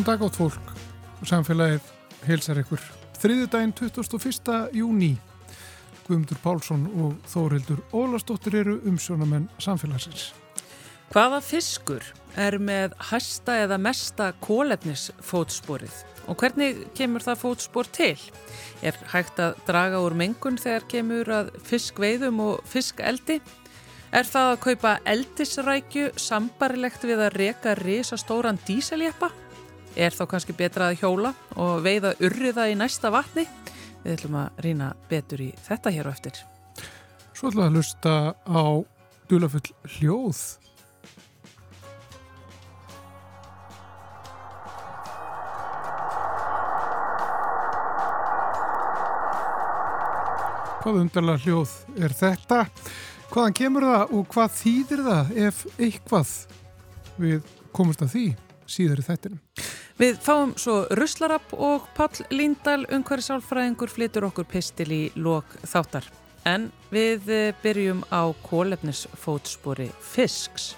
Góðan dag átt fólk, samfélagið heilsar ykkur. Þriðudaginn 21. júni, Guðmundur Pálsson og Þórildur Ólastóttir eru umsjónamenn samfélagsins. Hvaða fiskur er með hæsta eða mesta kólefnisfótsporið og hvernig kemur það fótspor til? Er hægt að draga úr mengun þegar kemur að fiskveiðum og fiskeldi? Er það að kaupa eldisrækju sambarilegt við að reka risastóran díseljeppa? Er þá kannski betra að hjóla og veiða urriða í næsta vatni? Við ætlum að rýna betur í þetta hér á eftir. Svo ætlum við að lusta á dulafull hljóð. Hvað undarlega hljóð er þetta? Hvaðan kemur það og hvað þýðir það ef eitthvað við komumst að því síður í þettinum? Við fáum svo Ruslarapp og Pall Líndal, umhverjum sálfræðingur, flytur okkur pistil í lok þáttar. En við byrjum á kólefnisfótspori Fisks.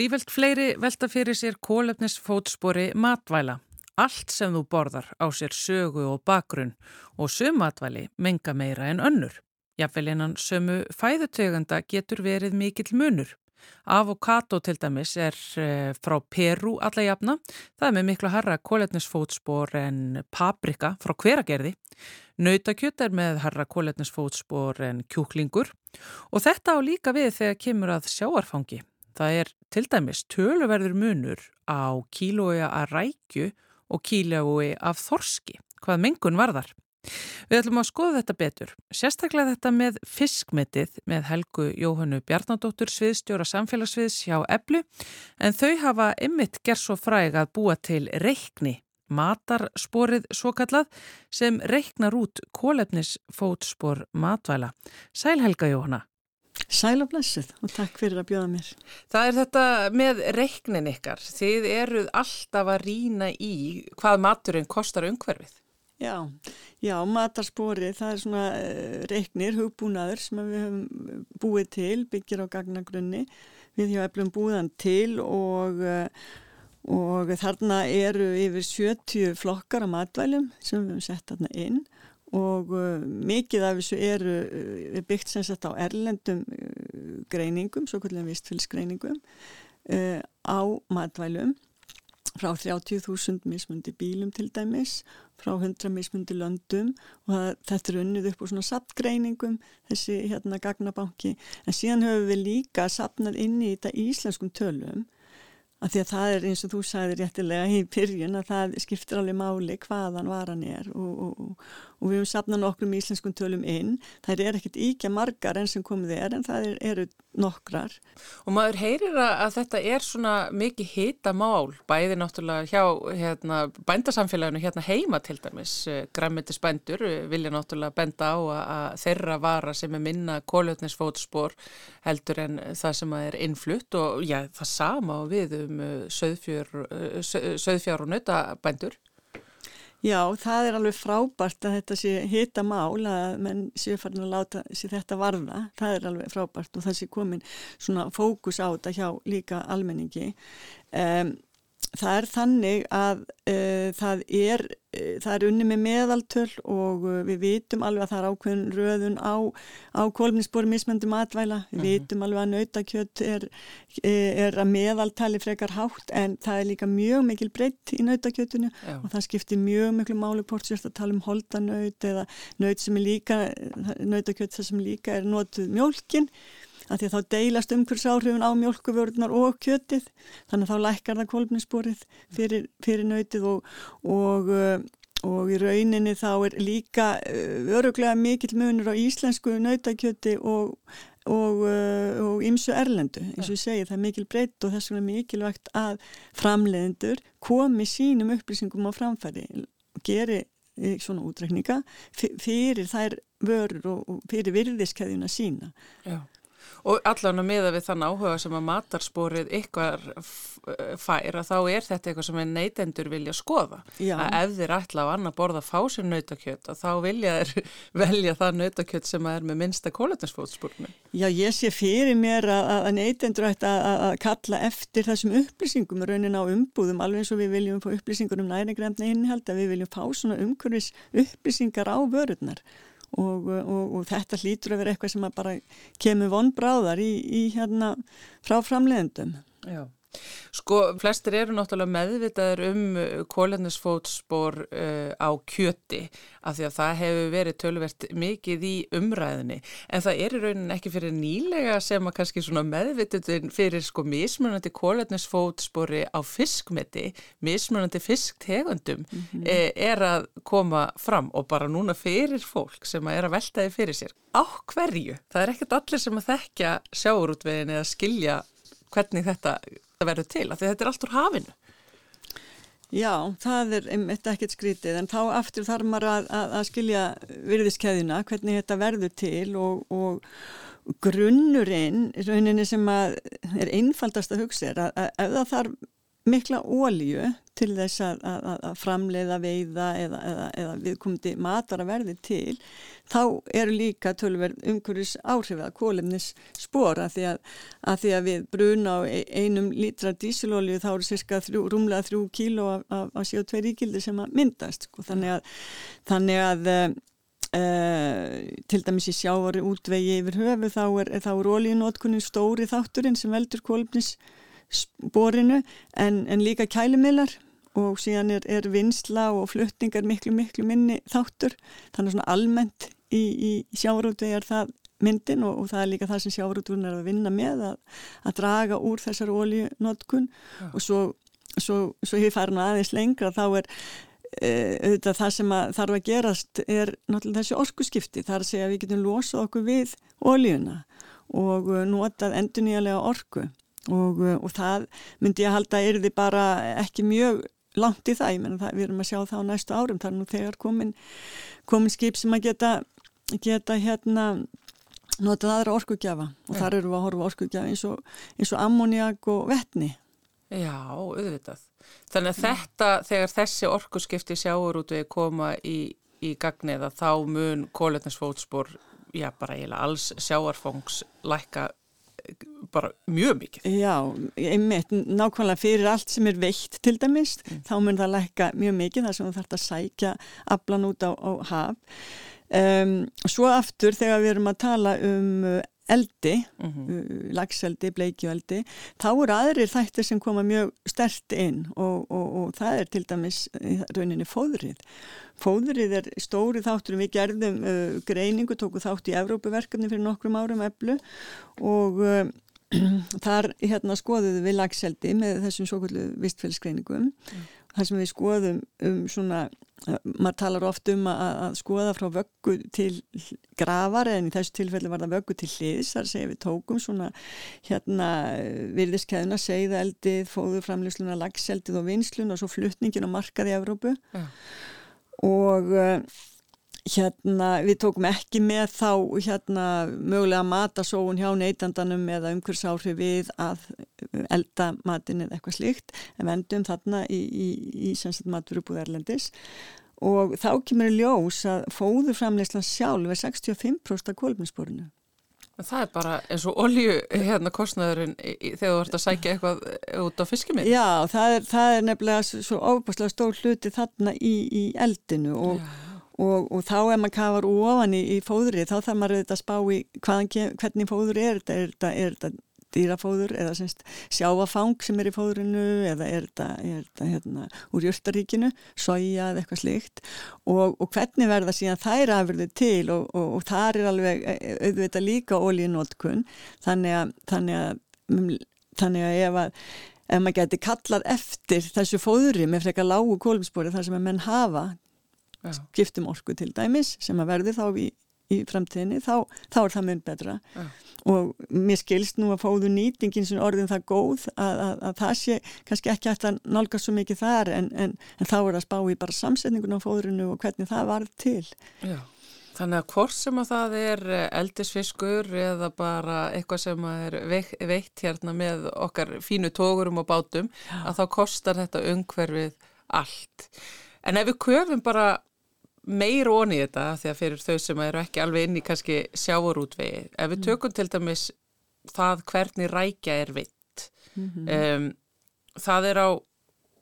Sífelt fleiri velta fyrir sér kólefnisfótspori matvæla. Allt sem þú borðar á sér sögu og bakgrunn og söm matvæli menga meira en önnur. Jafnvel innan sömu fæðutegunda getur verið mikill munur. Avokado til dæmis er frá Peru alla jafna. Það er með miklu harra kólefnisfótspor en paprika frá hveragerði. Nautakjött er með harra kólefnisfótspor en kjúklingur. Og þetta á líka við þegar kemur að sjáarfangi. Það er til dæmis töluverður munur á kílói að rækju og kílói af þorski, hvað mengun varðar. Við ætlum að skoða þetta betur. Sérstaklega þetta með fiskmetið með Helgu Jóhannu Bjarnadóttur sviðstjóra samfélagsviðs hjá Eblu en þau hafa ymmit gerð svo fræg að búa til reikni, matarsporið svo kallað sem reiknar út kólefnisfótspor matvæla. Sæl Helga Jóhanna. Sæl og blessuð og takk fyrir að bjóða mér. Það er þetta með reiknin ykkar. Þið eruð alltaf að rína í hvað maturinn kostar umhverfið. Já, já, matarspori, það er svona uh, reiknir, hugbúnaður sem við höfum búið til, byggir á gagnagrunni. Við hjá eflum búðan til og, uh, og þarna eru yfir 70 flokkar af matvælum sem við höfum sett þarna inn og uh, mikið af þessu eru uh, byggt sem sagt á erlendum uh, greiningum, svo kvöldlega vistfylgsgreiningum uh, á matvælum. Frá 30.000 mismundi bílum til dæmis, frá 100 mismundi löndum. Og það, þetta er unnið upp úr svona saptgreiningum þessi hérna gagnabanki, en síðan höfum við líka sapnað inn í þetta íslenskum tölum að því að það er eins og þú sagði réttilega í pyrjun að það skiptir alveg máli hvaðan varan er og, og, og við höfum sapnað nokkrum íslenskum tölum inn. Það er ekkert íkja margar enn sem komið er en það er, eru nokkrar. Og maður heyrir að þetta er svona mikið hita mál bæði náttúrulega hjá hérna, bændasamfélaginu hérna heima til dæmis. Græmiti spændur vilja náttúrulega benda á að þeirra vara sem er minna kóljötnisfótspor heldur en það sem er innflutt. Og já það sama og við um söðfjár og nautabændur Já, það er alveg frábært að þetta sé hita mál að menn séu farin að láta sér þetta varða, það er alveg frábært og það sé komin svona fókus á þetta hjá líka almenningi. Um, það er þannig að uh, það er, uh, það er unni með meðaltöl og uh, við vitum alveg að það er ákveðin röðun á, á kolminsbóri mismöndum atvæla, við -huh. vitum alveg að nautakjött er, er að meðaltali frekar hátt en það er líka mjög mikil breytt í nautakjöttinu Já. og það skiptir mjög miklu máli port sérst að tala um holdanaut eða naut sem er líka, nautakjött sem líka er notuð mjólkinn að því þá deilast umhversáhrifin á mjölkuvörðunar og kjötið þannig að þá lækkar það kolumnisporið fyrir, fyrir nöytið og, og, uh, og í rauninni þá er líka uh, öruglega mikill munur á íslensku nöytakjöti og og ymsu uh, erlendu eins og ég segi það er mikil breytt og þess vegna mikilvægt að framleiðendur komi sínum upplýsingum á framfæri geri svona útrekninga fyrir þær vörur og fyrir virðiskeðjuna sína. Já. Og allan að miða við þann áhuga sem að matarsporið ykkar færa þá er þetta eitthvað sem neytendur vilja skoða. Já. Að ef þeir ætla á annar borða að fá sér nautakjött þá vilja þeir velja það nautakjött sem er með minsta kóletinsfótspórnum. Já, ég sé fyrir mér að, að neytendur ætti að, að kalla eftir þessum upplýsingum raunin á umbúðum alveg eins og við viljum fá upplýsingur um næringrefna innhald að við viljum fá svona umhverfis upplýsingar á vörurnar og, og, og þetta hlýtur að vera eitthvað sem bara kemur vonbráðar í, í hérna frá framleiðendum. Já. Sko, flestir eru náttúrulega meðvitaður um uh, kólennisfótspor uh, á kjöti af því að það hefur verið tölvert mikið í umræðinni en það er í rauninni ekki fyrir nýlega sem að kannski svona meðvitaðun fyrir sko mismunandi kólennisfótspori á fiskmeti, mismunandi fisktegundum mm -hmm. e, er að koma fram og bara núna fyrir fólk sem að er að veltaði fyrir sér. Á hverju? Það er ekkert allir sem að þekkja sjáurútvegin eða skilja hvernig þetta verður til, af því þetta er allt úr hafinu. Já, það er einmitt ekkert skrítið, en þá aftur þarf maður að, að, að skilja virðiskeðina, hvernig þetta verður til og, og grunnurinn, rauninni sem er einfaldast að hugsa er að, ef það þarf mikla ólju til þess að, að, að framleiða veiða eða, eða, eða viðkomandi matar að verði til þá eru líka tölverð umhverjus áhrif að kólumnis spora því að, að því við bruna á e, einum lítra dísilolju þá eru cirka þrjú, rúmlega þrjú kíló af, af, af CO2 ríkildi sem að myndast sko. þannig að þannig Uh, til dæmis í sjávari útvegi yfir höfu þá er, er ólíunótkunni stóri þátturinn sem veldur kólumnis borinu en, en líka kælumillar og síðan er, er vinsla og flutningar miklu miklu minni þáttur. Þannig svona almennt í, í sjávarútvegi er það myndin og, og það er líka það sem sjávarútvegin er að vinna með að, að draga úr þessar ólíunótkun ja. og svo, svo, svo ég fara nú aðeins lengra þá er e, auðvitað það sem að þarf að gerast er náttúrulega þessi orkuskipti. Þar að segja að við getum losað okkur við ólíuna og notað enduníalega orku. Og, uh, og það myndi ég að halda er þið bara ekki mjög langt í það, ég menna það, við erum að sjá það á næstu árum, það er nú þegar komin, komin skip sem að geta, geta hérna notað aðra orkugjafa og ja. þar eru við að horfa orkugjafa eins og, og ammoniak og vettni. Já, auðvitað. Þannig að þetta, þegar þessi orkuskipti sjáur út við koma í, í gagniða þá mun kóletnarsfótspor, já bara eiginlega alls sjáarfongs lækka bara mjög mikið. Já, einmitt, nákvæmlega fyrir allt sem er veitt til dæmis, mm. þá mun það lækka mjög mikið þar sem þú þarfst að sækja aflan út á, á haf. Um, svo aftur þegar við erum að tala um eldi, mm -hmm. lagseldi, bleikjueldi, þá eru aðrir þættir sem koma mjög stert inn og, og, og það er til dæmis rauninni fóðrið. Fóðrið er stóri þáttur, við gerðum uh, greiningu, tóku þátt í Evrópuverkefni fyrir nokkrum árum eflu og uh, þar hérna skoðuðu við lagseldi með þessum svo kvöldu vistfélsgreiningum, mm. Þar sem við skoðum um svona maður talar oft um að, að skoða frá vöggu til gravar en í þessu tilfelli var það vöggu til hliðs þar segja við tókum svona hérna virðiskeðuna segðaeldið, fóðurframlýsluna lagseldið og vinslun og svo fluttningin og markaði Evrópu ja. og hérna við tókum ekki með þá hérna mögulega matasóun hjá neytandanum eða umhversáhrif við að elda matin eða eitthvað slíkt en vendum þarna í, í, í sannsagt maturubúð Erlendis og þá kemur í ljós að fóðurframleyslan sjálf er 65% af kólumnisporinu. Það er bara eins og olju hérna kostnæðurinn þegar þú ert að sækja eitthvað út á fiskiminn. Já, það er, það er nefnilega svo óbúslega stór hluti þarna í, í eldinu og Já Og, og þá ef maður kafar ofan í, í fóðri þá þarf maður auðvitað að spá í hvaðan, hvernig fóður er þetta, er þetta, er þetta dýrafóður eða semst sjáafang sem er í fóðurinu eða er þetta, hérna, úr jörtaríkinu, soja eða eitthvað slikt og, og hvernig verða síðan þær afurðu til? Og, og, þar er alveg e, e, auðvitað líka ólíunótkun þannig að, þannig að, þannig að ef að ef maður geti kallað eftir þessu fóðuri með frekar lágu kólumspori þar sem að menn hafa Já. skiptum orku til dæmis sem að verði þá í, í framtíðinni þá, þá er það mun betra Já. og mér skilst nú að fóðu nýtingin sem orðin það góð að, að, að það sé kannski ekki hægt að nálgast svo mikið þar en, en, en þá er að spá í bara samsetningun á fóðurinu og hvernig það var til Já Þannig að hvort sem að það er eh, eldisfiskur eða bara eitthvað sem er veitt hérna með okkar fínu tógurum og bátum að þá kostar þetta umhverfið allt. En ef við köfum bara meir onni í þetta því að fyrir þau sem eru ekki alveg inn í kannski sjáurútvegi, ef við mm. tökum til dæmis það hvernig rækja er vitt, mm -hmm. um, það er á,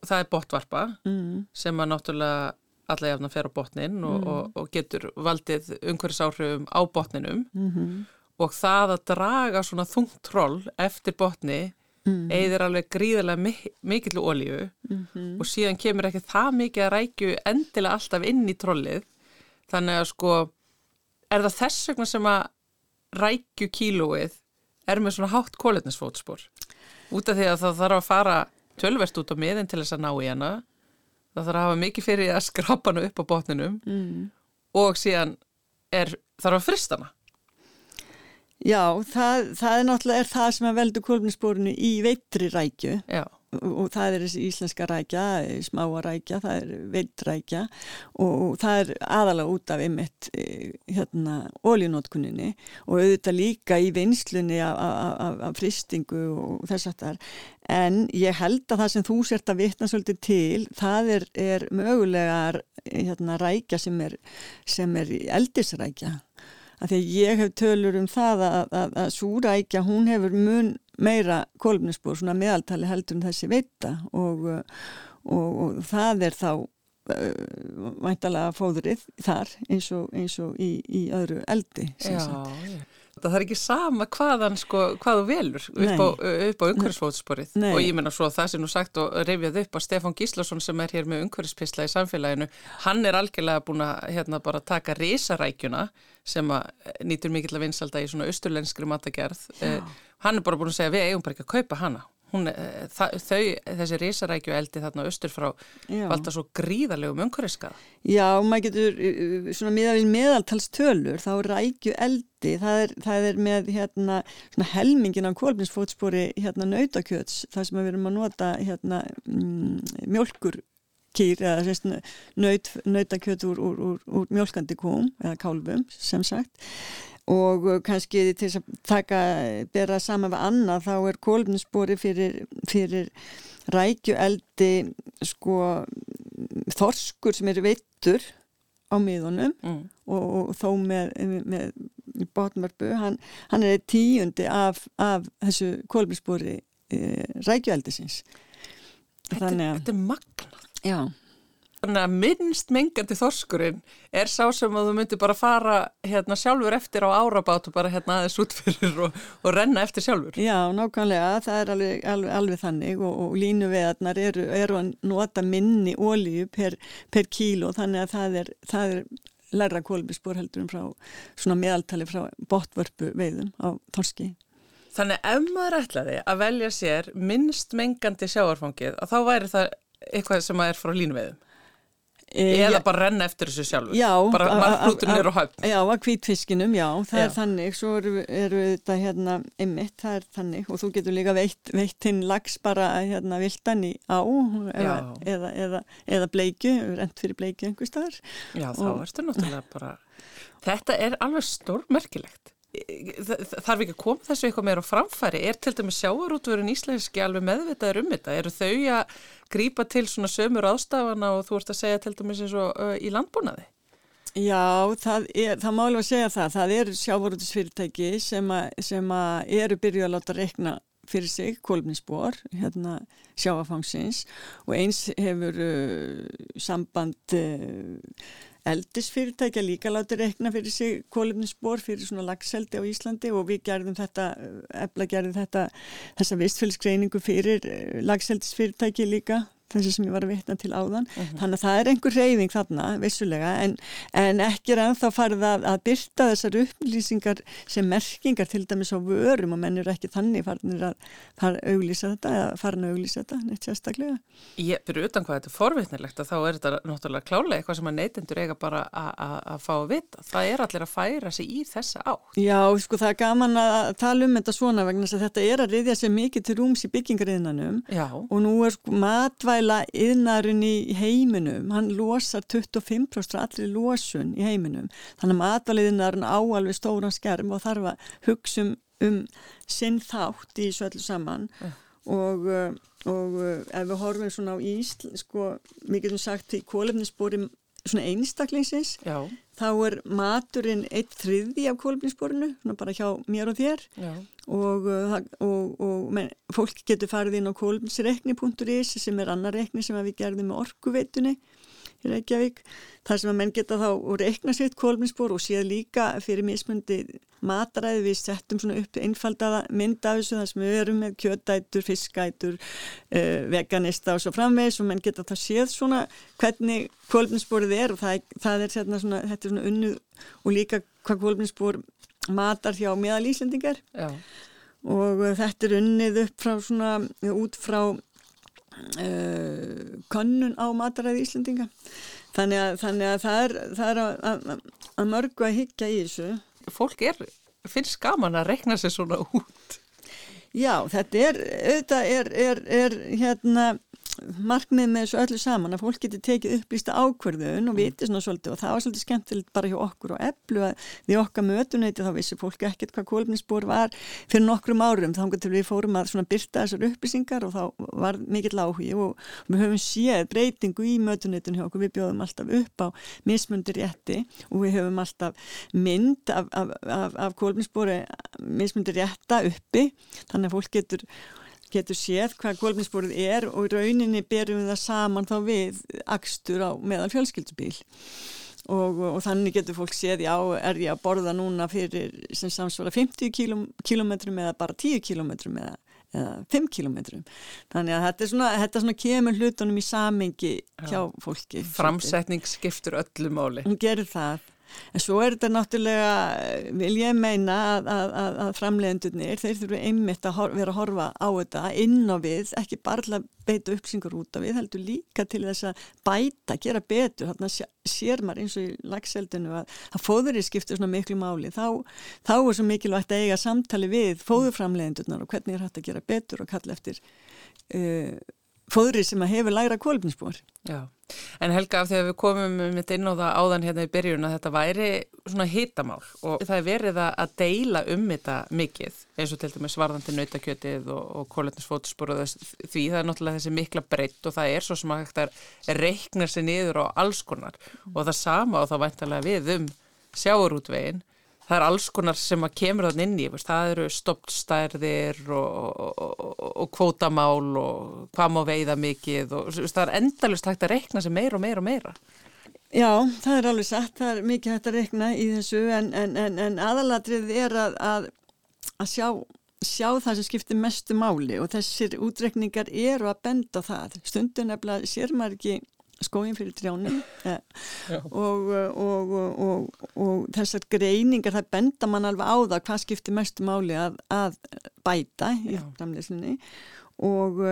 það er botvarpa mm. sem að náttúrulega alla jafn að fer á botnin og, mm. og, og getur valdið umhverfisáhrifum á botninum mm -hmm. og það að draga svona þungt troll eftir botni mm. eigðir alveg gríðarlega mik mikillu ólíu -hmm. og síðan kemur ekki það mikið að rækju endilega alltaf inn í trollið þannig að sko er það þess vegna sem að rækju kílóið er með svona hátt kóletnisfótspor út af því að það þarf að fara tölverst út á miðin til þess að ná í hana það þarf að hafa mikið fyrir að skrapa hana upp á botninum mm. og síðan er, þarf að frista hana Já, það, það er náttúrulega er það sem að veldu kólminsbórunu í veitri rækju. Já. Og það er þessi íslenska rækja, smáa rækja, það er veitrækja og það er aðalega út af einmitt e, hérna ólínótkunninni og auðvitað líka í vinslunni af, af, af fristingu og þess að það er en ég held að það sem þú sért að vitna svolítið til, það er, er mögulega hérna, rækja sem er, sem er eldisrækja að því að ég hef tölur um það að, að, að súrækja, hún hefur mun meira kolumnisbúr, svona meðaltali heldur en þessi vita og, og, og það er þá uh, væntalega fóðrið þar eins og, eins og í, í öðru eldi. Já, já. Það er ekki sama hvaðan sko, hvað þú velur upp á, á umhverfisfótsporið. Og ég menna svo það sem nú sagt og reyfjað upp að Stefán Gíslason sem er hér með umhverfispissla í samfélaginu, hann er algjörlega búin að hérna bara taka risarækjuna sem að nýtur mikill að vinsalda í svona austurlenskri matagerð, eh, hann er bara búin að segja við eigum bara ekki að kaupa hana Hún, eh, það, þau, þessi risarækju eldi þarna austur frá valda svo gríðarlegum umhverfiskað. Já, maður getur eh, svona miðavinn meðaltalstölur þá rækju eldi, það er, það er með hérna svona helmingin af kólminsfótspori hérna nautakjöts, það sem við erum að nota hérna mm, mjölkur kýr eða sérst naut, nautakjöt úr, úr, úr, úr mjölkandi kóm eða kálfum sem sagt og uh, kannski til að taka, bera saman við annað þá er kólumspori fyrir, fyrir rækjueldi sko þorskur sem eru veittur á miðunum mm. og, og þó með, með botmörbu, hann, hann er tíundi af, af þessu kólumspori e, rækjueldisins. Þetta, þetta er magna Já Þannig að minnst mengandi þorskurinn er sá sem að þú myndir bara fara hérna sjálfur eftir á árabát og bara hérna aðeins útfyrir og, og renna eftir sjálfur. Já, nákvæmlega, það er alveg, alveg, alveg þannig og, og línuveðarnar eru, eru að nota minni ólíu per, per kíló þannig að það er, það er lærra kólbíspor heldur um frá svona meðaltali frá botvörpu veiðum á þorski. Þannig ef maður ætlaði að velja sér minnst mengandi sjáarfangið að þá væri það eitthvað sem að er frá línuveðum. Eh, Eða bara renna eftir þessu sjálfur? Já, bara marklutur nýru og höfn? Já, að kvítfiskinum, já, það já. er þannig. Svo eru, eru þetta hérna ymmit, það er þannig. Og þú getur líka veitt, veitt hinn lags bara hérna viltan í á eða, eða, eða, eða bleikju, rent fyrir bleikju einhver staðar. Já, þá ertu náttúrulega bara Þetta er alveg stórmerkilegt þarf ekki að koma þessu eitthvað meira á framfæri? Er til dæmis sjáarútvörun íslenski alveg meðvitaður um þetta? Eru þau að grípa til svona sömur ástafana og þú ert að segja til dæmis eins og uh, í landbúnaði? Já, það, það má alveg að segja það. Það eru sjáarútvisfyrirtæki sem, a, sem a eru byrjuð að láta rekna fyrir sig kolminsbor hérna sjáafangsins og eins hefur uh, samband uh, eldisfyrirtækja líka láti rekna fyrir sig kólumninsbor fyrir svona lagseldi á Íslandi og við gerðum þetta, efla gerðum þetta þessa vistfélskreiningu fyrir eh, lagseldisfyrirtæki líka þessi sem ég var að vitna til áðan. Uh mhm. -huh. þannig að það er einhver reyðing þarna vissulega en, en ekki er ennþá farið að, að byrta þessar upplýsingar sem merkingar til dæmis á vörum og menn eru ekki þannig farinir að fara að auglýsa þetta eða farin að auglýsa þetta neitt sérstaklega. Ég, fyrir utan hvað þetta er forvitnilegt að þá er þetta náttúrulega klálega eitthvað sem að neytendur eiga bara að fá að vita. Það er allir að færa sig í þessa átt. Já, sko það er gaman að tala um þetta svona vegna að þetta er að matvæla yðnarinn í heiminum, hann losar 25% allir losun í heiminum. Þannig að matvæla yðnarinn á alveg stóran skerm og þarf að hugsa um, um sinn þátt í svo allir saman. Uh. og, uh, og uh, ef við horfum svona á Ísl sko, mikið sem sagt í kólefnisbóri svona einstaklingsins Já. þá er maturinn eitt þriði af kólefnisbórinu, svona bara hjá mér og þér. Já. Og, uh, og, og men, fólk getur farið inn á kolmsrekni.is sem er annar rekni sem við gerðum með orkuveitunni í Reykjavík þar sem að menn geta þá og rekna sitt kolminsbor og séð líka fyrir mismundi mataræði við settum svona upp einfaldaða mynd af þessu þar sem við erum með kjötætur, fiskætur uh, veganista og svo framvegs og menn geta þá séð svona hvernig kolminsborið er og það, það er svona, þetta er svona unnu og líka hvað kolminsbor matar hjá meðal Íslendingar Já. og þetta er unnið upp frá svona, út frá uh, könnun á mataræði Íslendinga. Þannig að, þannig að það er, það er að, að, að mörgu að higgja í þessu. Fólk er, finnst gaman að rekna sér svona út. Já, þetta er, auðvitað er, er, er hérna markmið með þessu öllu saman að fólk getur tekið upplýsta ákverðun og mm. viti svona svolítið og það var svolítið skemmtilegt bara hjá okkur og eblu að því okkar mötunæti þá vissi fólk ekkert hvað kólumnisspor var fyrir nokkrum árum þá til við fórum að svona byrta þessar upplýsingar og þá var mikill áhugi og við höfum séð breytingu í mötunætun hjá okkur, við bjóðum alltaf upp á mismundir rétti og við höfum alltaf mynd af, af, af, af kólumnisspori mismundir rétta uppi þannig að fólk getur getur séð hvað kólminsbúrið er og rauninni berum við það saman þá við akstur á meðal fjölskyldubíl. Og, og þannig getur fólk séð já er ég að borða núna fyrir sem samsvara 50 kílometrum eða bara 10 kílometrum eða, eða 5 kílometrum þannig að þetta svona, þetta svona kemur hlutunum í samengi hjá fólki. Framsetning skiptur öllu máli. Hún gerir það En svo er þetta náttúrulega, vil ég meina að, að, að framleiðendurnir, þeir þurfu einmitt að vera að horfa á þetta inn á við, ekki bara beita uppsingur út á við, heldur líka til þess að bæta, gera betur, þarna sér maður eins og í lagseldinu að, að fóðurinn skiptir svona miklu máli, þá, þá er svo mikilvægt að eiga samtali við fóðurframleiðendurnar og hvernig er hægt að gera betur og kalla eftir uh, fóðri sem að hefur læra kólpinsbór. Já. En Helga, af því að við komum mitt inn á það áðan hérna í byrjun að þetta væri svona hitamál og það er verið að deila um þetta mikið eins og til dæmis varðandi nautakjötið og, og kólöfnisfótspor og þess, því það er náttúrulega þessi mikla breytt og það er svo sem að þetta reiknar sér niður á alls konar og það sama og þá væntalega við um sjáurútveginn það er alls konar sem að kemur þann inn í, það eru stoppstærðir og, og, og kvótamál og hvað má veiða mikið og það er endalust hægt að rekna sem meira og meira og meira. Já, það er alveg satt, það er mikið hægt að rekna í þessu en, en, en, en aðalatrið er að, að, að sjá, sjá það sem skiptir mestu máli og þessir útrekningar eru að benda það. Stundun nefnilega sér maður ekki skóin fyrir trjánum. Ja. og, og, og, og þessar greiningar það benda mann alveg á það hvað skiptir mestu máli að, að bæta í framleysinni og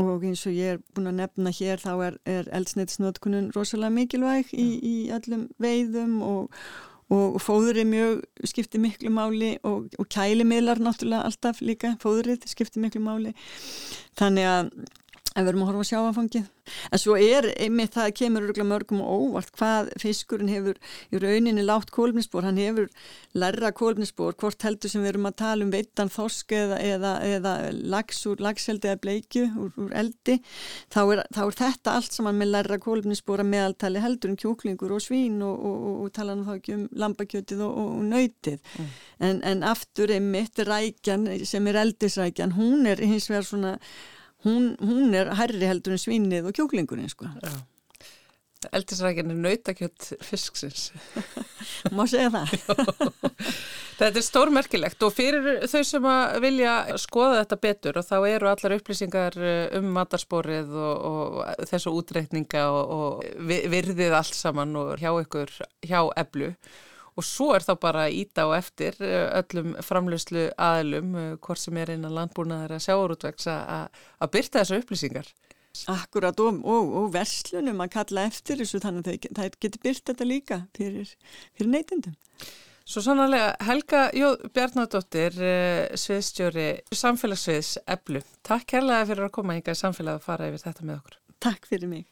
eins og ég er búin að nefna hér þá er, er eldsneitsnötkunun rosalega mikilvæg í, í öllum veiðum og fóður er mjög skiptir miklu máli og kælimiðlar náttúrulega alltaf líka fóðurinn skiptir miklu máli. Þannig að en við erum að horfa að sjá aðfangið en svo er einmitt það kemur mörgum og óvart hvað fiskurinn hefur í rauninni látt kólminsbór hann hefur lærra kólminsbór hvort heldur sem við erum að tala um veitan þorsk eða, eða, eða lags úr lagseldi eða bleikju úr, úr eldi. Þá er, þá er þetta allt saman með lærra kólminsbór að meðaltali heldur um kjóklingur og svín og, og, og, og tala þá ekki um lambakjötið og nöytið mm. en, en aftur einmitt rækjan sem er eldisrækjan hún er hins vegar svona hún, hún er herri heldur en svinnið og kjóklingurinn sko. Eldisrækinn er nautakjött fisksins. Má segja það. þetta er stórmerkilegt og fyrir þau sem vilja skoða þetta betur og þá eru allar upplýsingar eh, um matarsporið og, og þessu útreikninga og, og virðið allt saman og hjá ykkur, hjá eblu og svo er þá bara íta á eftir eh, öllum framlöslu aðlum, eh, hvort sem er innan landbúnaðar að sjáurútvegs að byrta þessu upplýsingar. Akkurat og, og, og verslunum að kalla eftir þessu þannig að það, getur byrt þetta líka fyrir, fyrir neytindum. Svo sannlega Helga Jóð Bjarnadóttir, eh, sviðstjóri samfélagsviðs Eblu. Takk kærlega fyrir að koma í samfélag og fara yfir þetta með okkur. Takk fyrir mig.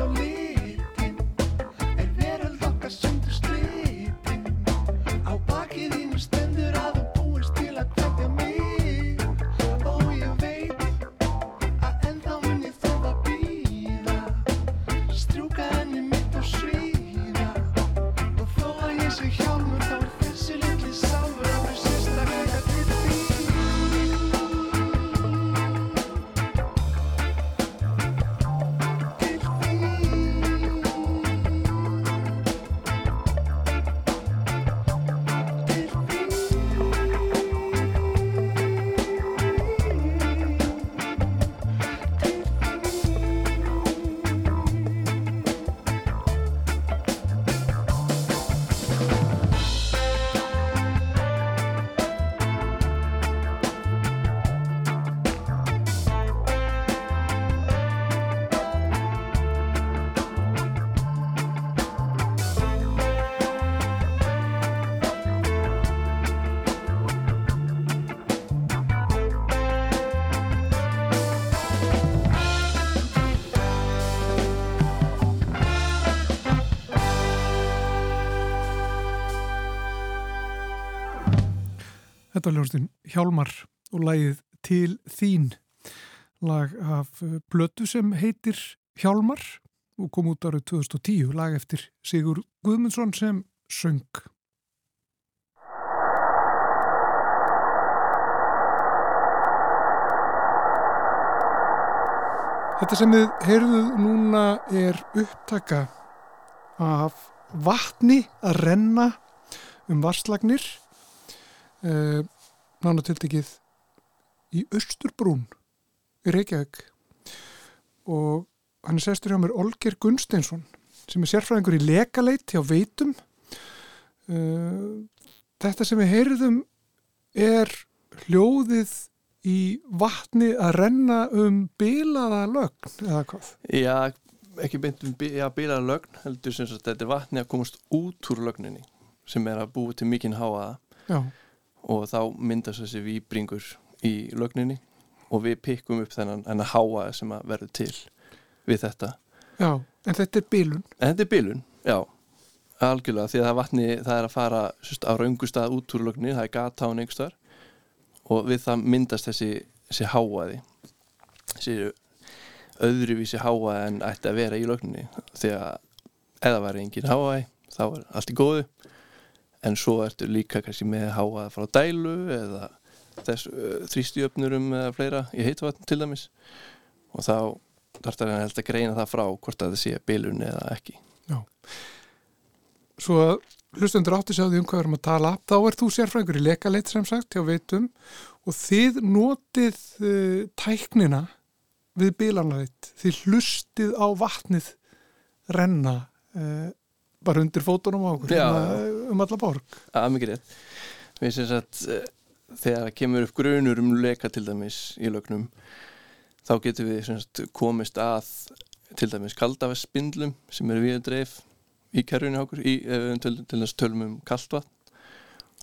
Þetta var ljóðstinn Hjálmar og lægið Til þín lag af blötu sem heitir Hjálmar og kom út árið 2010 lag eftir Sigur Guðmundsson sem söng. Þetta sem við heyrðuð núna er upptaka af vatni að renna um varslagnir uh, nánatiltekið í Östurbrún í Reykjavík og hann er sestur hjá mér Olger Gunsteinsson sem er sérfræðingur í lekaleit hjá Veitum. Uh, þetta sem við heyriðum er hljóðið í vatni að renna um bilaða lögn eða hvað? Já, ekki beint um já, bilaða lögn heldur sem að þetta er vatni að komast út úr lögninni sem er að búa til mikinn háaða Já. Og þá myndast þessi výbringur í lögninni og við pikkum upp þennan, þennan háaða sem að verður til við þetta. Já, en þetta er bilun. En þetta er bilun, já. Algjörlega, því að það vatni það er að fara sérst, á raungustað út úr lögninni, það er gata á neinstar og við það myndast þessi, þessi háaði þessi öðruvísi háaði en ætti að vera í lögninni. Því að eða var engin háaði þá er allt í góðu en svo ertu líka kannski með háaði frá dælu eða þess þrýstjöfnurum eða fleira í heitvatn til dæmis. Og þá þarf það að greina það frá hvort að það sé bilun eða ekki. Já. Svo að hlustendur átti því um hvað við erum að tala. Þá er þú sérfræðingur í lekaleit sem sagt hjá veitum og þið notið uh, tæknina við bílanleit þið hlustið á vatnið renna uh, bara undir fótunum á okkur. Já. Um, alla borg. Að mikið rétt. Við sem sagt eh, þegar kemur upp grunur um leka til dæmis í lögnum þá getum við sagt komist að til dæmis kaldafespindlum sem eru við dreif í hjá okkur í, við til, til þess tölum um kaldvatn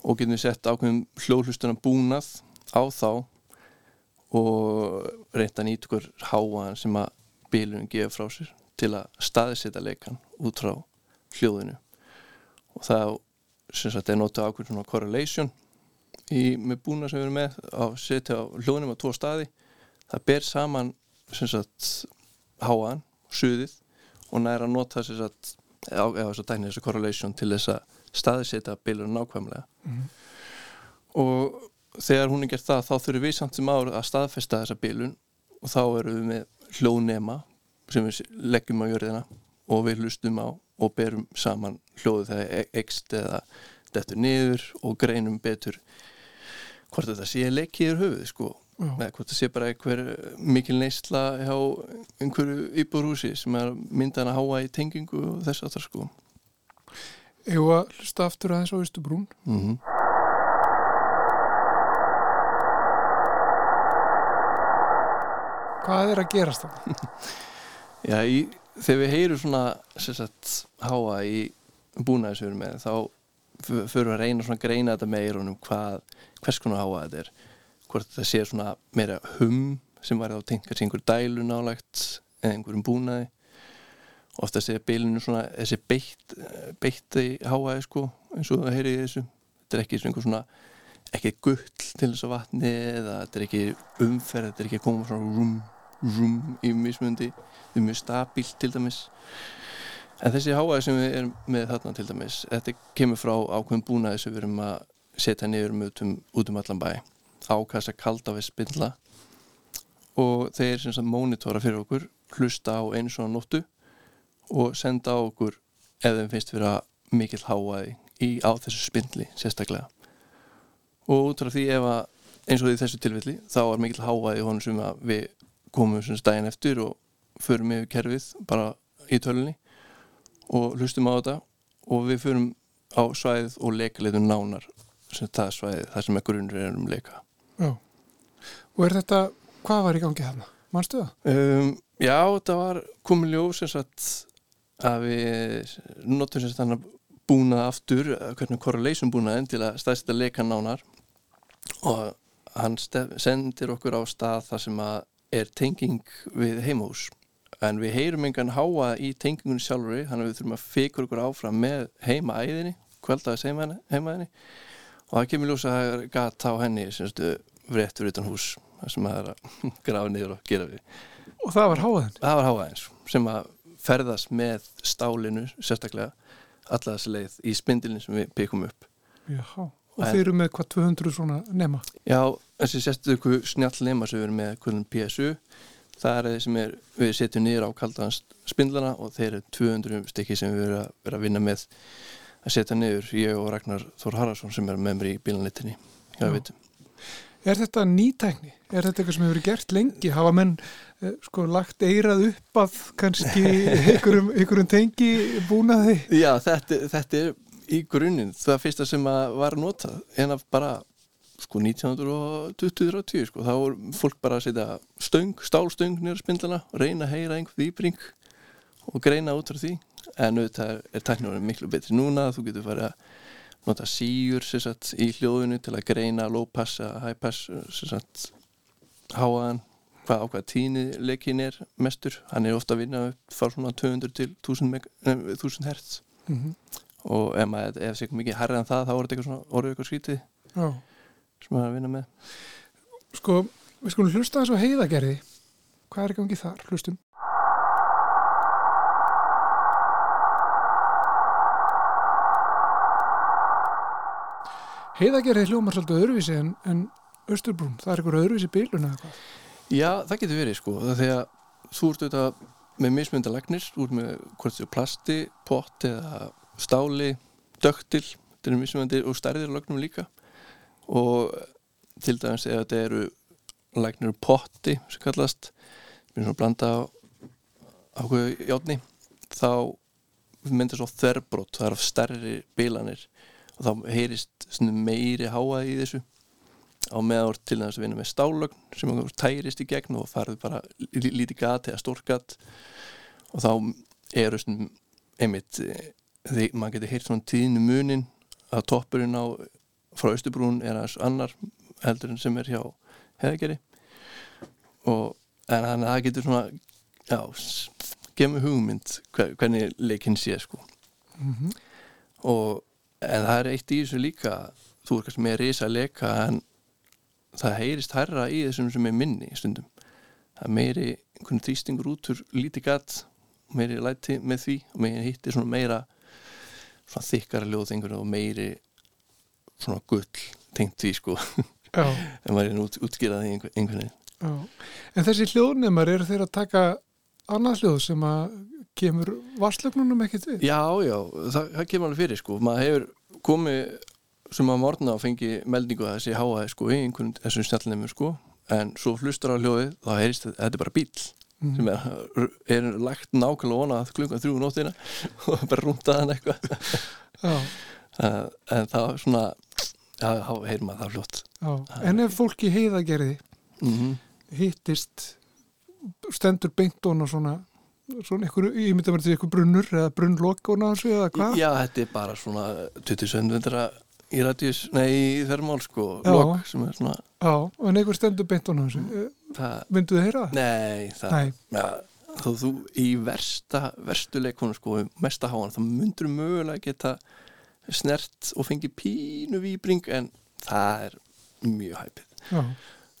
og getum við sett ákveðum hljóðhlustuna búnað á þá og reynda nýtt okkur háaðan sem að bílunum gefa frá sér til að staðsetja leikan út frá hljóðinu. Og þá sem sagt er notað ákveð svona correlation í, með búna sem við erum með að setja á hljóðnum á tvo staði það ber saman sem sagt háaðan, suðið og næra að nota sem sagt eða þess að dækna þessu correlation til þess að staðsetja bílunum nákvæmlega Mhm. og þegar hún er gert það þá þurfum við samt sem ár að staðfesta þessa bílun og þá erum við með hljóðnema sem við leggjum á jörðina og við hlustum á og berum saman hljóðu þegar ekst eða dettur niður og greinum betur hvort þetta sé leikiður höfuð sko Já. eða hvort það sé bara einhver mikil neysla hjá einhverju íbúrhúsi sem er myndan að háa í tengingu og þess að það sko Eða að hlusta aftur aðeins á Ístubrún mm -hmm. Hvað er að gerast það? Já, í, þegar við heyrum svona sagt, háa í búnaði sem við erum með þá f- förum við að reyna svona að greina þetta meir um hvað, hvers konar háa þetta er. Hvort þetta sé svona meira hum sem var þá tengt kannski einhver dælu nálægt eða einhverjum búnaði. Ofta sé bilinu svona þessi beitt, beitti háaði sko eins og það heyri í þessu. Þetta er ekki svona einhver svona ekki gull til þess að vatni eða þetta er ekki umferð, þetta er ekki að koma svona rum, rum í mismundi við mjög stabílt til dæmis. En þessi háaði sem við erum með þarna til dæmis, þetta kemur frá ákveðum búnaði sem við erum að setja niður um út um, út um allan bæ. Ákast að kalda við spindla og þeir sem sagt mónitora fyrir okkur hlusta á einu svona nóttu og senda á okkur ef þeim finnst vera mikill háaði í, á þessu spindli sérstaklega. Og út frá því ef að eins og í þessu tilfelli þá er mikill háaði honum sem við komum sem daginn eftir og förum yfir kerfið bara í tölunni og hlustum á þetta og við förum á svæðið og leikleitum nánar sem það svæðið, það sem er grunnur er um leika Já. Og er þetta, hvað var í gangi þarna? Manstu það? um, Já, þetta var komið ljós sem sagt að við notum sem sagt þannig búnað aftur, hvernig correlation búnaðin til að staðsetta leika nánar og hann sendir okkur á stað þar sem að er tenging við heimahús en við heyrum engan háa í tengingunni sjálfur þannig að við þurfum að fikur okkur áfram með heimaæðinni, kvöldaðis heimaæðinni og það kemur ljós að það er gata á henni sem stu réttur utan hús sem það er að grafa niður og gera við Og það var háaðin? það var háaðins sem að ferðast með stálinu sérstaklega alla þessi leið í spindilin sem við byggum upp Já. Og þeir eru með hvað 200 svona nema? Já, þessi sérstöku snjall nema sem við erum með hvernig PSU það er það sem er, við setjum niður á kaldan spindlana og þeir eru 200 stykki sem við erum að, vinna með að setja niður, ég og Ragnar Þór Haraldsson sem er með mér í bílanlitinni hjá Já. vitum Er þetta nýtækni? Er þetta eitthvað sem hefur gert lengi? Hafa menn eh, sko lagt eirað upp að kannski einhverjum, einhverjum tengi búnaði? Já, þetta, þetta er í grunninn það fyrsta sem var notað en að bara sko 1920-30 sko, þá voru fólk bara að setja stöng, stálstöng nýra spindlana reyna að heyra einhver výbring og greina út frá því. En auðvitað er tæknurinn miklu betri núna þú getur farið að nota síur sagt, í hljóðinu til að greina low pass eða high pass háaðan hvað á hvað tíni leikin er mestur. Hann er ofta að vinna upp frá svona 200 til 1000, 1000 hertz. Mm -hmm. Og ef maður ef sér mikið herrið en það þá er þetta eitthvað svona orðið eitthvað skrítið Já. sem maður er að vinna með. Sko, við skulum hlusta þessu heiðagerði hvað er ekki ekki þar, hlustum. Heiðagerði hljómar svolítið öðruvísi en, en Östurbrún, það er eitthvað öðruvísi bílun eða hvað? Já, það getur verið sko, er að þú ert auðvitað með mismyndalagnir, þú ert með hvort þau plasti, pott eða stáli, döktil, þetta er mismyndi og stærðir lagnum líka. Og til dæmis ef þetta eru lagnir og potti sem kallast, við erum svona blanda á ákveðu játni, þá myndir svo þerbrot, það er af stærri bílanir og þá heyrist meiri háa í þessu. Á meðár til þess að vinna með stálögn sem tærist í gegn og farið bara lítið gat eða stór gat. Og þá eru einmitt því maður getur heyrt svona tíðinu munin að toppurinn á frá Östubrún er aðeins annar heldur en sem er hjá heðegeri og en þannig að það getur svona já, gemur hugmynd hvernig leikinn sé sko. Mm -hmm. og en það er eitt í þessu líka þú er kannski með reysa leika en það heyrist herra í þessum sem er minni stundum. Það er meiri einhvern þrýstingur út úr lítið gatt meiri læti með því og meiri hittir svona meira svona þykkara ljóðþengur og meiri svona gull tengt því sko. En maður er út, útskýraði einhvern veginn. En þessi hljóðnumar eru þeir að taka annað hljóð sem að kemur varslögnunum ekkert við? Já, já, það, það kemur alveg fyrir sko. Maður hefur komið sem að morna og fengi meldingu að þessi háaði sko í einhvern þessum snjallnefnum sko. En svo hlustar á hljóðið þá heyrist þetta, þetta er bara bíl mm. sem er, er lagt nákvæmlega vonað klukkan þrjú nóttina og bara rúndaðan eitthvað en það er svona já, þá heyrir maður það fljótt En ef fólki heiðagerði mm -hmm. hittist stendur beintón og svona svona einhverju, ég myndi að til einhverju brunnur eða brunnlokk og náðu eða hvað? Já, þetta er bara svona 2700 í radíus, nei, í þermál sko, lokk sem er svona Já, en einhver stendur beint og náðu mynduðu þið heyra það? Nei, það, nei. Ja, þó þú í versta, verstu leikonu sko, mesta háan, þá myndur mögulega geta snert og fengi pínu výbring en það er mjög hæpið Já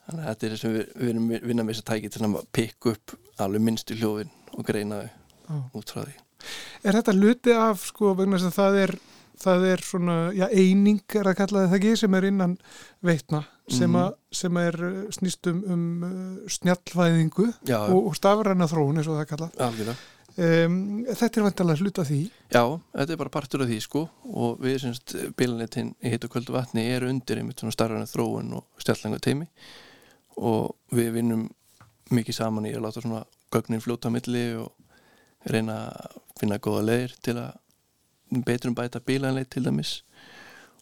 Þannig að þetta er það sem við, við erum vinnað með þess að tækja til að pikka upp alveg minnstu hljóðin og greina þau út frá því. Er þetta luti af sko vegna þess að það er, það er svona, já eining er að kalla það ekki sem er innan veitna sem, mm. a, sem er uh, snýstum um uh, snjallvæðingu já. og, og stafræna þróun eins og það kalla. Algjörlega. Um, þetta er vantilega hluta því Já, þetta er bara partur af því sko og við semst bílanetinn í hitt og kvöldu vatni er undir einmitt svona starfana þróun og stjallanga teimi og við vinnum mikið saman í að láta svona gögnin fljóta á milli og reyna að finna góða leðir til að betrum bæta bílanleið til dæmis.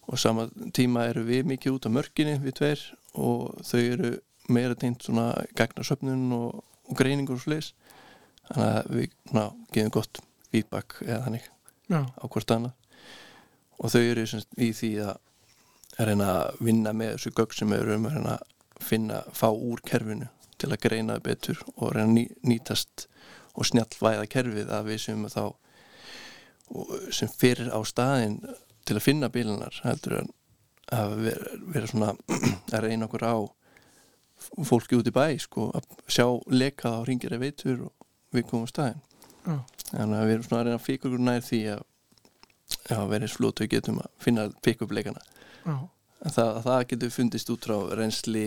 Og sama tíma eru við mikið út á mörginni við tveir og þau eru meira tengt svona gagnarsöfnun og, og greiningur og sliðis þannig að við ná, gefum gott feedback eða þannig Já. á hvort annað. Og þau eru í því að reyna að vinna með þessu gögg sem eru um að reyna að finna, fá úr kerfinu til að greina betur og reyna að ný, nýtast og snjallvæða kerfið að við sem þá sem fyrir á staðin til að finna bílunar heldur að vera, vera svona að reyna okkur á fólki út í bæ sko, að sjá lekað á ringir eða veitur og við komum á staðin oh. þannig að við erum svona að reyna að fíka okkur nær því að já, verið slót og getum að finna fík upp leikana oh. það, það getur fundist út frá reynsli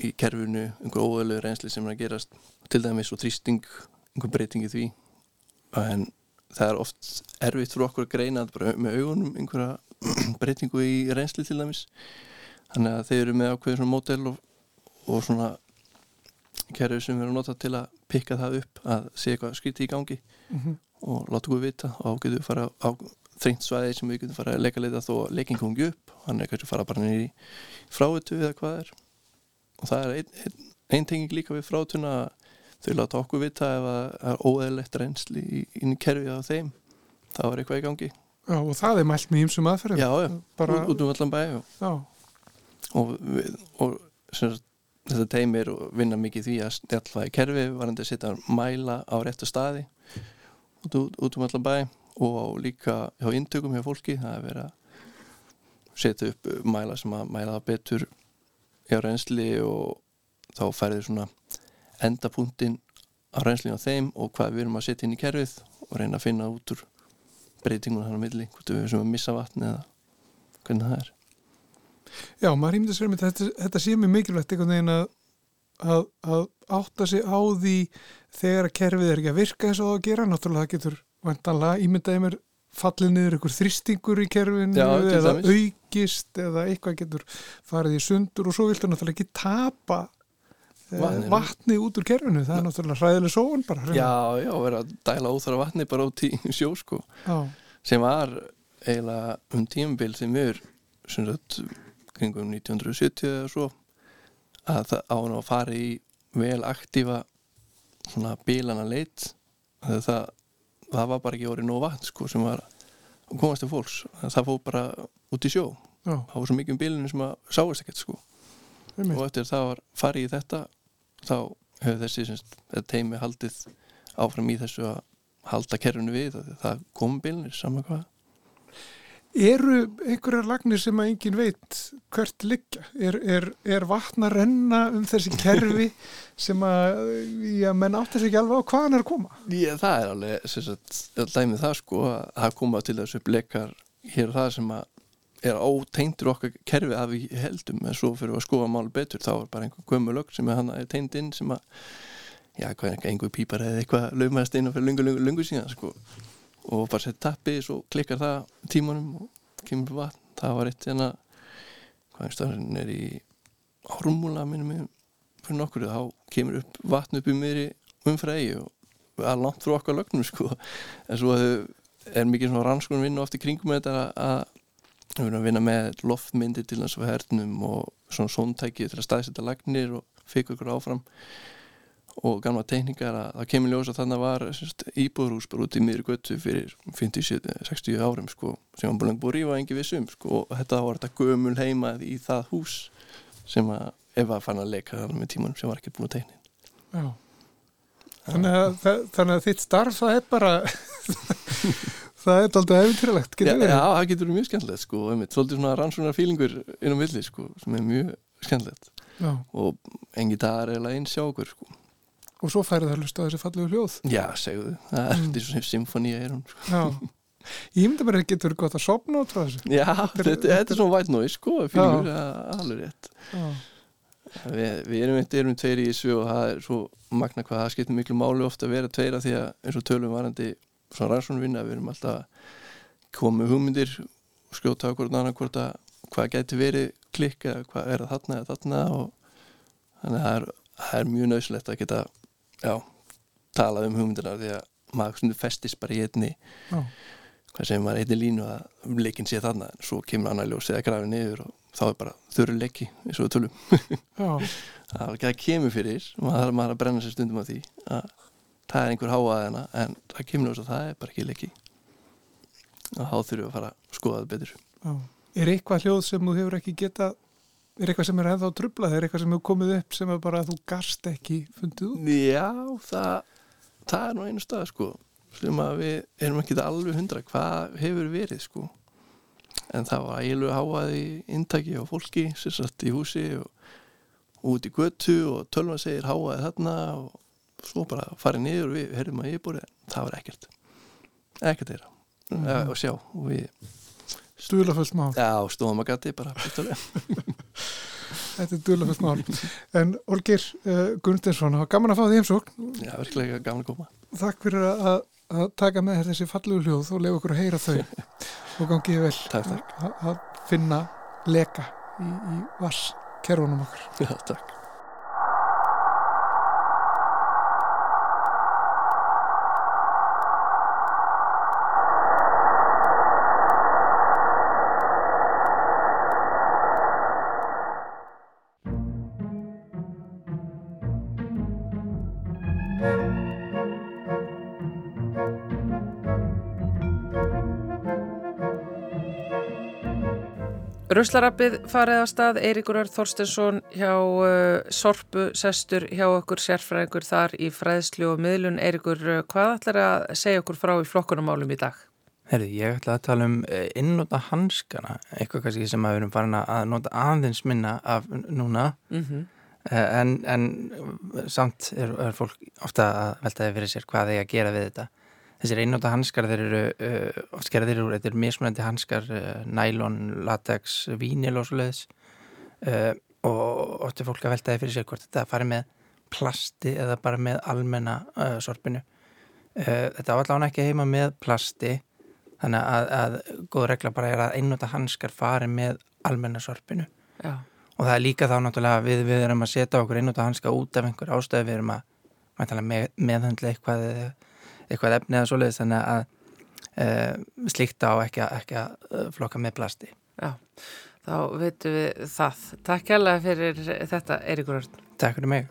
í kerfinu, einhver óöðlegu reynsli sem er að gerast til dæmis og þrýsting einhver breyting í því en það er oft erfitt fyrir okkur að greina bara með augunum einhverja breytingu í reynsli til dæmis. Þannig að þeir eru með ákveðin svona mótel og, og svona kerfið sem við erum notað til að pikka það upp að sé eitthvað skrítið í gangi mm -hmm. og láta okkur vita. Og við fara á þrengt svæði sem við getum fara að leika leita þó leikin kongi upp. Hann er kannski fara bara nýri fráutu eða hvað er. Og það er einn ein, ein tenging líka við frátuna að þau láta okkur vita ef það er óeðlegt reynsli í, inn í kerfið á þeim. Þá er eitthvað í gangi. Já, og það er mælt með ímsum aðferðum. Já, já, bara, út, um allan bæ og, við, og sagt, þetta teimir og vinna mikið því að stjálfa í kerfi varandi að setja mæla á réttu staði út, út, um allan bæ og líka hjá intökum hjá fólki það er verið að setja upp mæla sem að mæla það betur hjá reynsli og þá færður svona endapunktin á reynslinu á þeim og hvað við erum að setja inn í kerfið og reyna að finna út úr breytingun hann á milli, hvort við erum að missa vatni eða hvernig það er. Já, maður ímyndið sér með þetta, þetta sé mér mikilvægt einhvern veginn að, að, að átta sig á því þegar að kerfið er ekki að virka þess að það að gera, náttúrulega það getur vantanlega ímyndaði mér fallið niður einhver þristingur í kerfinu Já, eða aukist eða eitthvað getur farið í sundur og svo viltu náttúrulega ekki tapa eh, Vatninu. vatni út úr kerfinu það er náttúrulega hræðileg sóun bara hreinlega. Já, já, vera að dæla óþara vatni bara út í sjó sko. Já, sem var eiginlega um tímabil sem sem sagt kringum 1970 eða svo að það á hann að fara í vel aktífa svona bílana leit. Það, það, það var bara ekki orðið nóg vatn sko sem var komast til fólks. Það fóð bara út í sjó. Já, það var svo mikið um bílinu sem að sáist ekkert sko. Einmitt. og eftir það var farið í þetta þá hefur þessi semst, teimi haldið áfram í þessu að halda kerfinu við það, það kom bílnir saman hvað Eru einhverjar lagnir sem að engin veit hvert liggja? Er, er, er vatn að renna um þessi kerfi sem að, já, menn átt þessi ekki alveg á hvaðan er að koma? Já, það er alveg sem sagt, dæmið það sko að koma til þessu blekar hér og það sem að er ótengtur okkar kerfi að við heldum en svo fyrir að skoða máli betur þá er bara einhver gömulögg sem er er tengd inn sem að já, hvað er ekki, einhver pípar eða eitthvað laumæðast inn og fyrir lungu, lungu, lungu síðan sko. Og bara setja tappi svo klikkar það tímanum og kemur vatn. Það var eitt hérna hvað er stafn er í árumúla minnum mig fyrir nokkur þá kemur upp vatn upp í miðri umfræði og að langt frá okkar lögnum sko. En svo er mikið svona rannskonum vinna oft í kringum þetta að við erum að vinna með loftmyndir til þess að hernum og svona sóntæki til að staðsetja lagnir og fikk okkur áfram og gamla teknikar að það kemur ljós að þannig var semst, íbúðrús bara út í miðri göttu fyrir 50-60 árum sko, sem var búin að rífa engi vissum sko, og þetta var þetta gömul heimað í það hús sem að ef að fann að leika með tímanum sem var ekki búin að tekna Já. Þannig þannig að þitt starf það er bara það er aldrei efintýralegt, Já, getur verið. já, það getur verið mjög skemmtilegt sko, svolítið svona rannsónar fílingur inn á milli sko, sem er mjög skemmtilegt og engi dagar er eiginlega eins hjá okkur sko. Og svo færið það að hlusta á þessi fallegu hljóð. Já, segðu, það er Mm. svona symfónía er hún sko. Ég myndi bara að getur verið gott að sopna út frá þessu. Já, þetta, er svona white noise sko, fílingur, það alveg rétt. Við, við erum, eitt, erum tveir í þessu og það er svo magna hvað það skiptir miklu máli ofta að vera tveira því að eins og tölum varandi svona rannsónvinna, við erum alltaf með hugmyndir og skjóta okkur annan hvort að hvað gæti verið klikk eða hvað er það þarna eða þarna og þannig að það er, það er mjög nöðslegt að geta já, talað um hugmyndirna því að maður festist bara í einni Já. hvað sem maður einni línu að leikinn sé þarna en svo kemur annar ljós eða grafið niður og þá er bara þurru leiki eins og við tölum það kemur fyrir maður maður að brenna sér stundum á því að það er einhver háaðina en það kemur ljós að það er bara ekki leiki og þá þurfum við að fara að skoða það betur Já. Er eitthvað hljóð sem þú hefur ekki getað, er eitthvað sem er ennþá trublað, er eitthvað sem hefur komið upp sem bara þú gast ekki fundið út? Já, það, það er nú einu stað sko sem að við erum ekki alveg hundra hvað hefur verið sko en það var ægilega háað í intaki og fólki sem satt í húsi og, og út í götu og tölvan segir háaði þarna og svo bara farið niður og við herrum að ég búið það var ekkert ekkert þeirra mm. og sjá og við Duðlafullt mál. já, stóðum að gati bara. Þetta er duðlafullt mál. En Olgir uh, það var gaman að fá því heimsókn. já, virkilega gaman að koma Takk fyrir að, að taka með þessi fallegu hljóð og lefa okkur að heyra þau og gangið vel Takk, takk. að- finna leka í, í vasskerfunum okkar. Já, takk. Ruslarappið farið á stað, Eiríkur Örð Þorstensson hjá uh, Sorpu, sestur hjá okkur sérfræðingur þar í fræðslu og miðlun. Eiríkur, uh, hvað ætlar að segja okkur frá í flokkunumálum í dag? Herri, ég ætla að tala um uh, innóta hanskana, eitthvað kannski sem að við erum farin að nota aðeins minna af núna, Mm -hmm. en, en samt er, er fólk ofta að veltaði fyrir sér hvað þeir að gera við þetta. Þessir einnóta hanskar þeir eru uh, oft gerðir úr, þetta er mismunandi hanskar uh, nælon, latex, vínil og svo leiðis uh, og oft er fólk að veltaði fyrir sér hvort þetta fari með plasti eða bara með almenna uh, sorpinu. Þetta var allavega ekki heima með plasti þannig að, að góð regla bara er að einnóta hanskar fari með almenna sorpinu. Já. og það er líka þá náttúrulega við, við erum að setja okkur einnóta hanska út af einhver ástöðu við erum að með, meðhandla eitthvað eða eitthvað efni eða svoleiðis þannig að e, slíkt á ekki, ekki að flokka með plasti. Já, þá veitum við það. Takk hérlega fyrir þetta, Eiríkur Örn. Takk fyrir mig.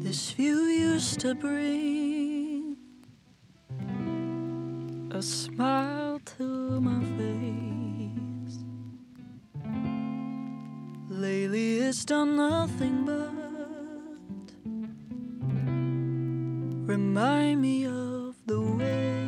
This view used to bring a smile to my face. Lately, it's done nothing but remind me of the way,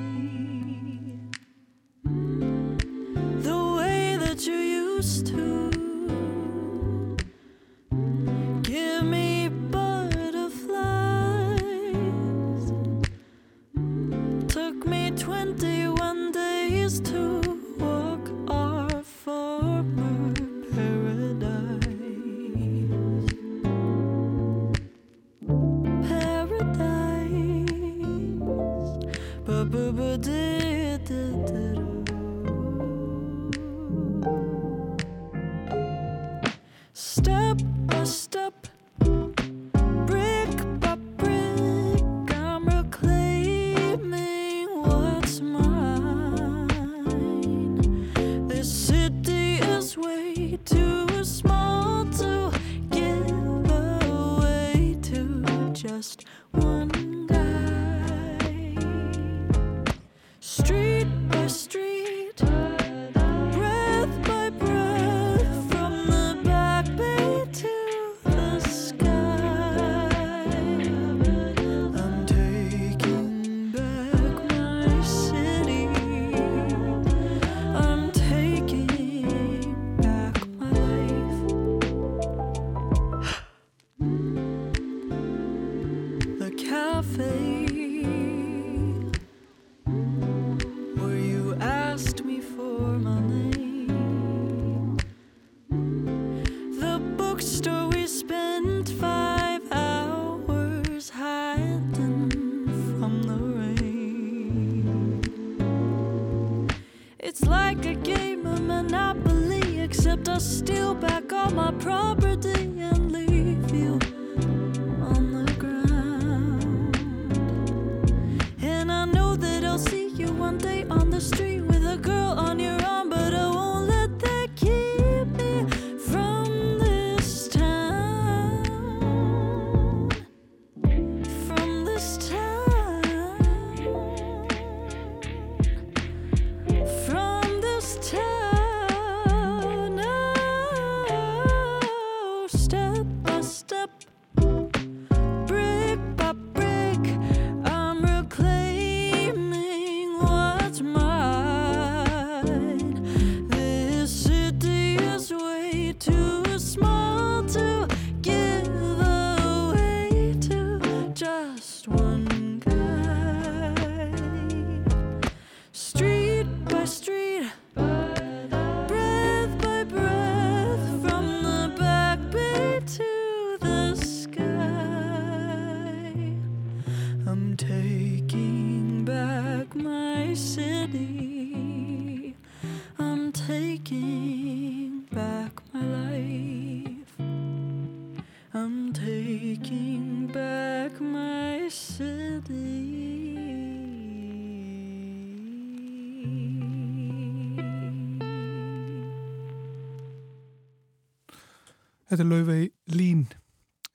Þetta er Laufey Lín,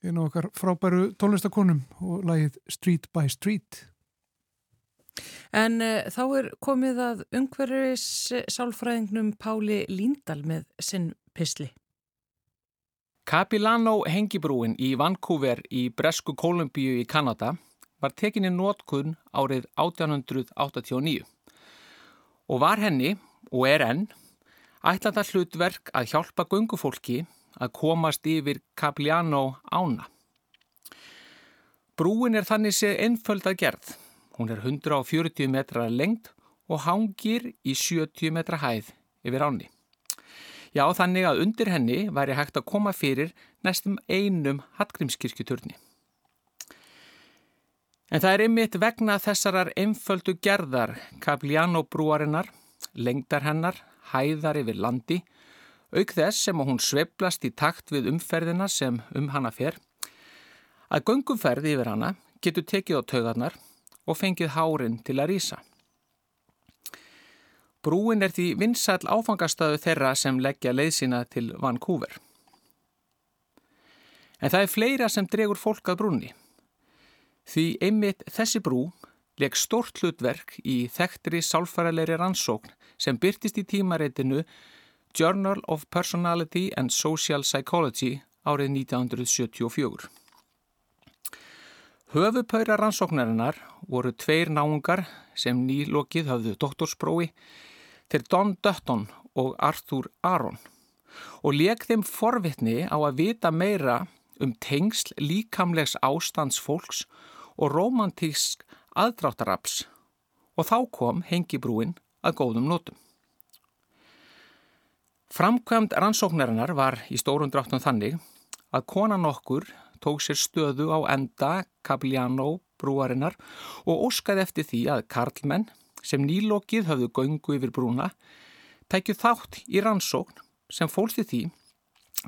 einu okkar frábæru tónlistakonum og lagið Street by Street. En uh, þá er komið að umhverfis sálfræðingnum Páli Líndal með sinn pisli. Capilano hengibrúin í Vancouver í Bresku Kolumbíu í Kanada var tekinni nótkunn árið 1889 og var henni, og er enn, ætla það hlutverk að hjálpa gungufólki að komast yfir Capilano ána. Brúin er þannig séð einföld að gerð. Hún er 140 metra lengt og hangir í 70 metra hæð yfir áni. Já, þannig að undir henni væri hægt að koma fyrir næstum einum Hallgrímskirkjuturni. En það er einmitt vegna þessarar einföldu gerðar Cagliano brúarinnar, lengdar hennar, hæðar yfir landi, auk þess sem hún sveplast í takt við umferðina sem um hana fer, að göngumferði yfir hana getur tekið á taugarnar og fengið hárin til að rýsa. Brúin er því vinsall áfangastöðu þeirra sem leggja leiðsina til Vancouver. En það er fleira sem dregur fólk að brúni. Því einmitt þessi brú legg stort hlutverk í þekktri sálfæralegri rannsókn sem byrtist í tímareitinu Journal of Personality and Social Psychology árið 1974. Höfupöyra rannsóknarinnar voru tveir náungar sem nýlokið hafðu doktorsprói til Don Dutton og Arthur Aron og leik þeim forvitni á að vita meira um tengsl líkamlegs ástands fólks og romantísk aðdráttaraps og þá kom hengibrúin að góðum nótum. Framkvæmd rannsóknarinnar var í stórum dráttum þannig að konan okkur tók sér stöðu á enda Cagliano brúarinnar og óskaði eftir því að karlmenn sem nýlokið höfðu göngu yfir brúna tækju þátt í rannsókn sem fólsti því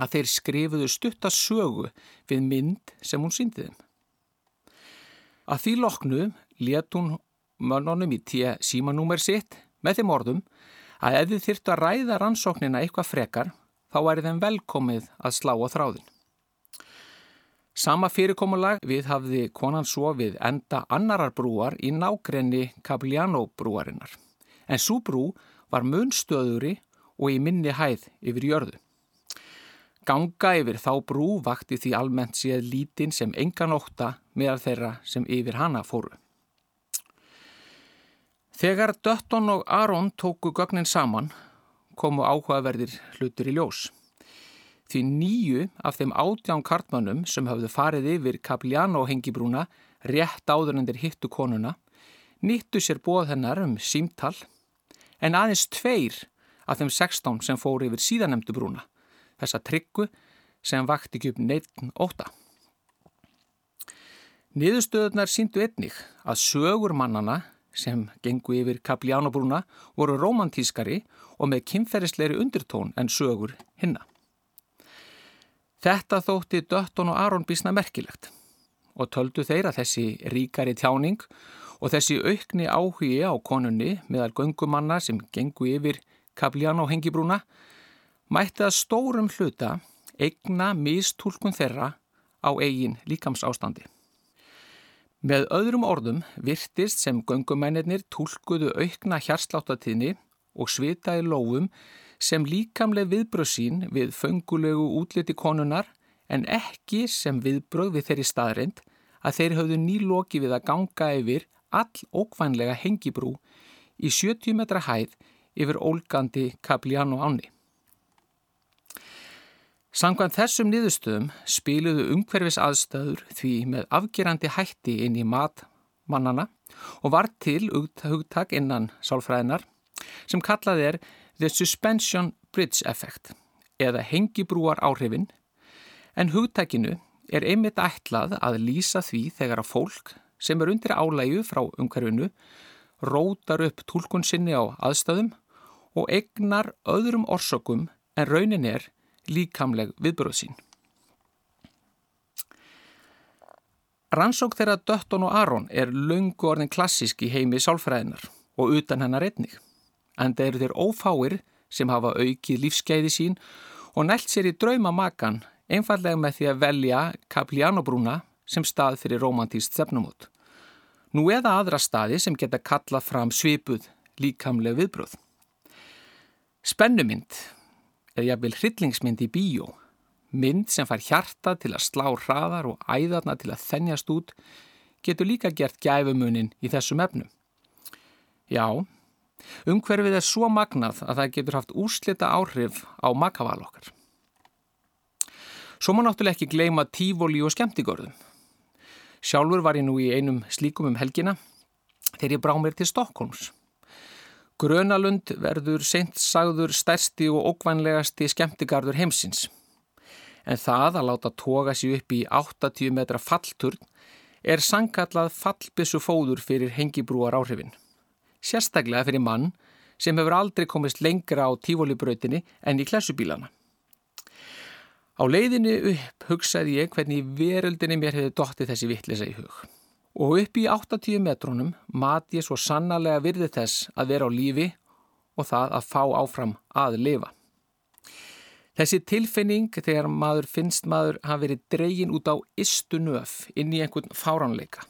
að þeir skrifuðu stutta sögu við mynd sem hún síndi þeim. Að því loknu let hún mönnunum í tíu símanúmer sitt með þeim orðum að ef þið þyrtu að ræða rannsóknina eitthvað frekar þá væri þeim velkomið að slá á þráðin. Sama fyrirkomulag við hafði konan svo við enda annarar brúar í nágrenni Cagliano brúarinnar. En svo brú var munstöðuri og í minni hæð yfir jörðu. Ganga yfir þá brú vakti því almennt séð lítinn sem engan óta meðal þeirra sem yfir hana fóru. Þegar Dötton og Aron tóku gögnin saman komu áhugaverðir hlutur í ljós. Því nýju af þeim átján kartmannum sem hafðu farið yfir Cagliano hengibrúna rétt áður en þeir hittu konuna nýttu sér bóð hennar um símtal en aðeins tveir af þeim 16 sem fóru yfir síðanemdu brúna þessa tryggu sem vakti ekki upp neitt óta. Niðurstöðunar síndu einnig að sögur mannana sem gengu yfir Cagliano-brúna voru romantískari og með kynferðisleiri undirtón en sögur hinna. Þetta þótti Dötton og Aron bísna merkilegt og töldu þeir að þessi ríkari tjáning og þessi aukni áhugi á konunni meðal göngumanna sem gengu yfir Cagliano-hengibrúna mætti að stórum hluta eigna mistúlkun þeirra á eigin líkamsástandi. Með öðrum orðum virtist sem göngumennir tólkuðu aukna hjarsláttatíðni og svitaði lófum sem líkamleg viðbröð sín við föngulegu útliti konunar en ekki sem viðbröð við þeirri staðrind að þeir höfðu nýloki við að ganga yfir all ókvænlega hengibrú í 70 metra hæð yfir ólgandi Cagliano áni. Samkvæmt þessum niðurstöðum spiluðu umhverfis aðstöður því með afgerandi hætti inn í mat mannana og var til hugtak innan sálfræðinar sem kallað er The Suspension Bridge Effect eða hengibrúar áhrifin en hugtakinu er einmitt ætlað að lýsa því þegar að fólk sem er undir álægu frá umhverfinu rótar upp tólkun sinni á aðstöðum og egnar öðrum orsökum en raunin er líkamleg viðbröð sín. Rannsók þeirra Dötton og Aron er lungu orðin klassísk í heimi sálfræðinar og utan hennar einnig. En þeir eru þeir ófáir sem hafa aukið lífskeiði sín og nælt sér í draumamakan einfallega með því að velja Kaplianobrúna sem stað fyrir romantíst stefnumót. Nú eða aðra staði sem geta kallað fram svipuð líkamleg viðbröð. Spennumynd er jafnvel hryllingsmynd í bíó. Mynd sem fær hjarta til að slá hraðar og æðarna til að þennjast út getur líka gert gæfumunin í þessum efnum. Já, umhverfið er svo magnað að það getur haft úrslita áhrif á makaval okkar. Svo má náttúrulega ekki gleima tífóli og skemmtigörðum. Sjálfur var ég nú í einum slíkum um helgina þegar ég brá mér til Stokkólms. Grönalund verður seint sagður stærsti og ókvænlegasti skemmtigarður heimsins. En það að láta toga sér upp í 80 metra fallturn er sangkallað fallbissu fóður fyrir hengibrúar áhrifin. Sérstaklega fyrir mann sem hefur aldrei komist lengra á tífólibrautinni en í klessubílana. Á leiðinu upp hugsaði ég hvernig veröldinni mér hefði dóttið þessi vittlisa í hug. Og upp í 80 metrónum mat ég svo sannarlega virði þess að vera á lífi og það að fá áfram að lifa. Þessi tilfinning þegar maður finnst maður hafi verið dregin út á istu nöf inn í einhvern fáránleika.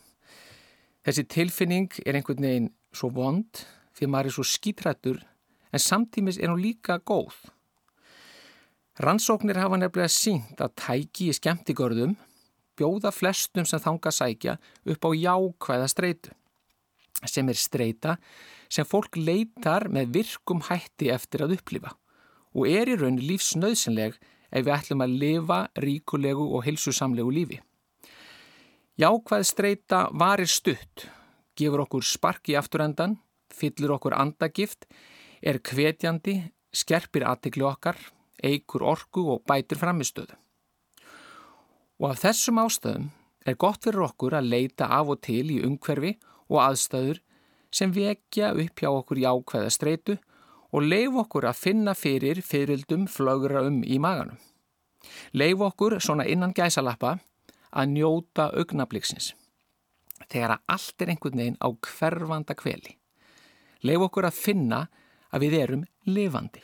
Þessi tilfinning er einhvern veginn svo vond því maður er svo skítrættur en samtímis er hún líka góð. Rannsóknir hafa nefnilega sínt að tæki í skemmtigörðum bjóða flestum sem þanga sækja upp á jákvæða streitu sem er streita sem fólk leitar með virkum hætti eftir að upplifa og er í raun lífsnöðsynleg ef við ætlum að lifa ríkulegu og hilsusamlegu lífi. Jákvæð streita varir stutt, gefur okkur spark í afturendan, fyllir okkur andagift, er hvetjandi, skerpir aðtikli okkar, eigur orku og bætir framistöðu. Og af þessum ástöðum er gott fyrir okkur að leita af og til í umhverfi og aðstöður sem vekja upp hjá okkur jákvæða streitu og leif okkur að finna fyrir fyririldum flögra um í maganum. Leif okkur svona innan gæsalappa að njóta augnabliksins þegar að allt er einhvern veginn á hverfanda kveli. Leif okkur að finna að við erum lifandi.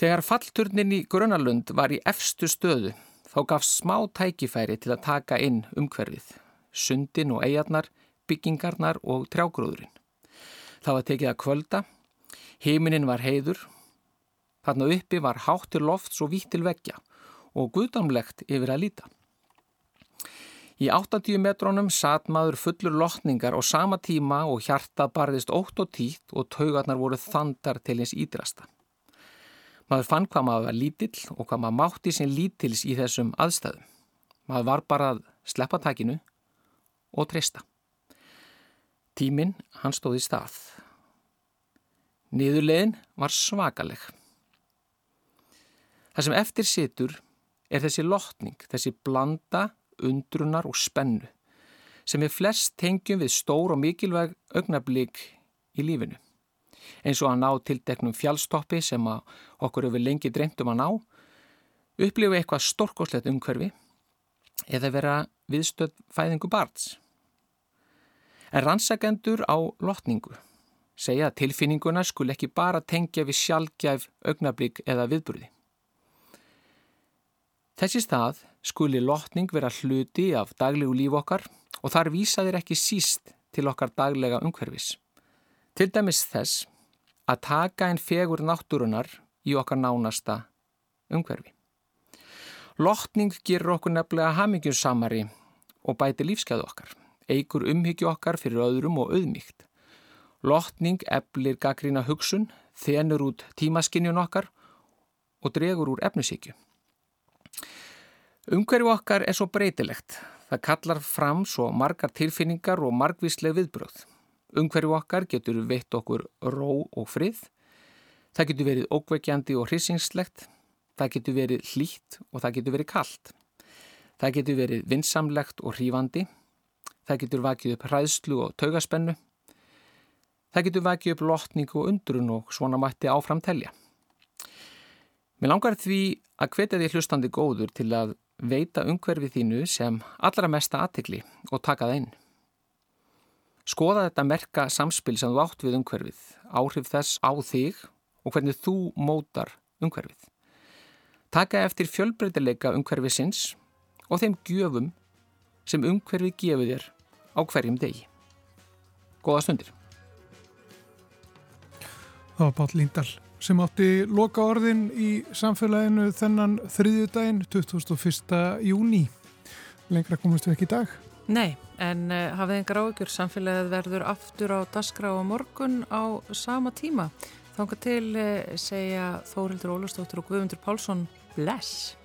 Þegar fallturnin í Grönalund var í efstu stöðu þá gaf smá tækifæri til að taka inn umhverfið, sundin og eigarnar, byggingarnar og trjágróðurinn. Það var tekið að kvölda, heiminin var heiður, þarna uppi var háttur lofts og vítt til veggja og guðdamlegt yfir að líta. Í 80 metrónum satt maður fullur lotningar á sama tíma og hjartað barðist ótt og títt og taugarnar voru þandar til eins ídrasta. Maður fann hvað maður var lítill og hvað maður mátti sín lítils í þessum aðstæðum. Maður var bara að sleppa takinu og treysta. Tíminn, hann stóði stað. Niðurlegin var svakaleg. Það sem eftir situr er þessi lotning, þessi blanda, undrunar og spennu sem við flest tengjum við stór og mikilvæg augnablík í lífinu. Eins og að ná tildeknum fjálstoppi sem okkur hefur lengi dreymt um að ná, upplifu eitthvað storkoslegt umhverfi eða vera viðstöð fæðingu barns. En rannsakendur á lotningu segja að tilfinninguna skul ekki bara tengja við sjálfgæf augnablík eða viðburði. Þessi stað skuli lotning vera hluti af daglegu líf okkar og þar vísa þeir ekki síst til okkar daglega umhverfis. Til dæmis þess að taka einn fegur náttúrunar í okkar nánasta umhverfi. Lotning gerur okkur nefnilega hamingjusamari og bæti lífskeiðu okkar, eigur umhyggju okkar fyrir öðrum og auðmíkt. Lotning eflir gaggrína hugsun, þenur út tímaskinjun okkar og dregur úr efnisíkju. Umhverju okkar er svo breytilegt. Það kallar fram svo margar tilfinningar og margvísleg viðbröð. Umhverju okkar getur veitt okkur ró og frið. Það getur verið ókveikjandi og hrisingslegt. Það getur verið hlýtt og það getur verið kallt. Það getur verið vinsamlegt og hrífandi. Það getur vakið upp hræðslu og taugaspennu. Það getur vakið upp lotningu og undrun og svona mætti áfram telja. Mér langar því að hvetja því hlustandi góður til að veita umhverfið þínu sem allra mesta aðtikli og taka það inn. Skoða þetta merka samspil sem þú átt við umhverfið, áhrif þess á þig og hvernig þú mótar umhverfið. Taka eftir fjölbreytileika umhverfisins og þeim gjöfum sem umhverfið gefur þér á hverjum degi. Góða stundir. Það var Páll Líndal sem átti loka orðin í samfélaginu þennan þriðjudaginn 21. júni. Lengra komumst við ekki í dag. Nei, en uh, hafið engar áökjur samfélagið verður aftur á dasgra og morgun á sama tíma. Þángar til uh, segja Þórildur Ólastóttur og Guðmundur Pálsson bless.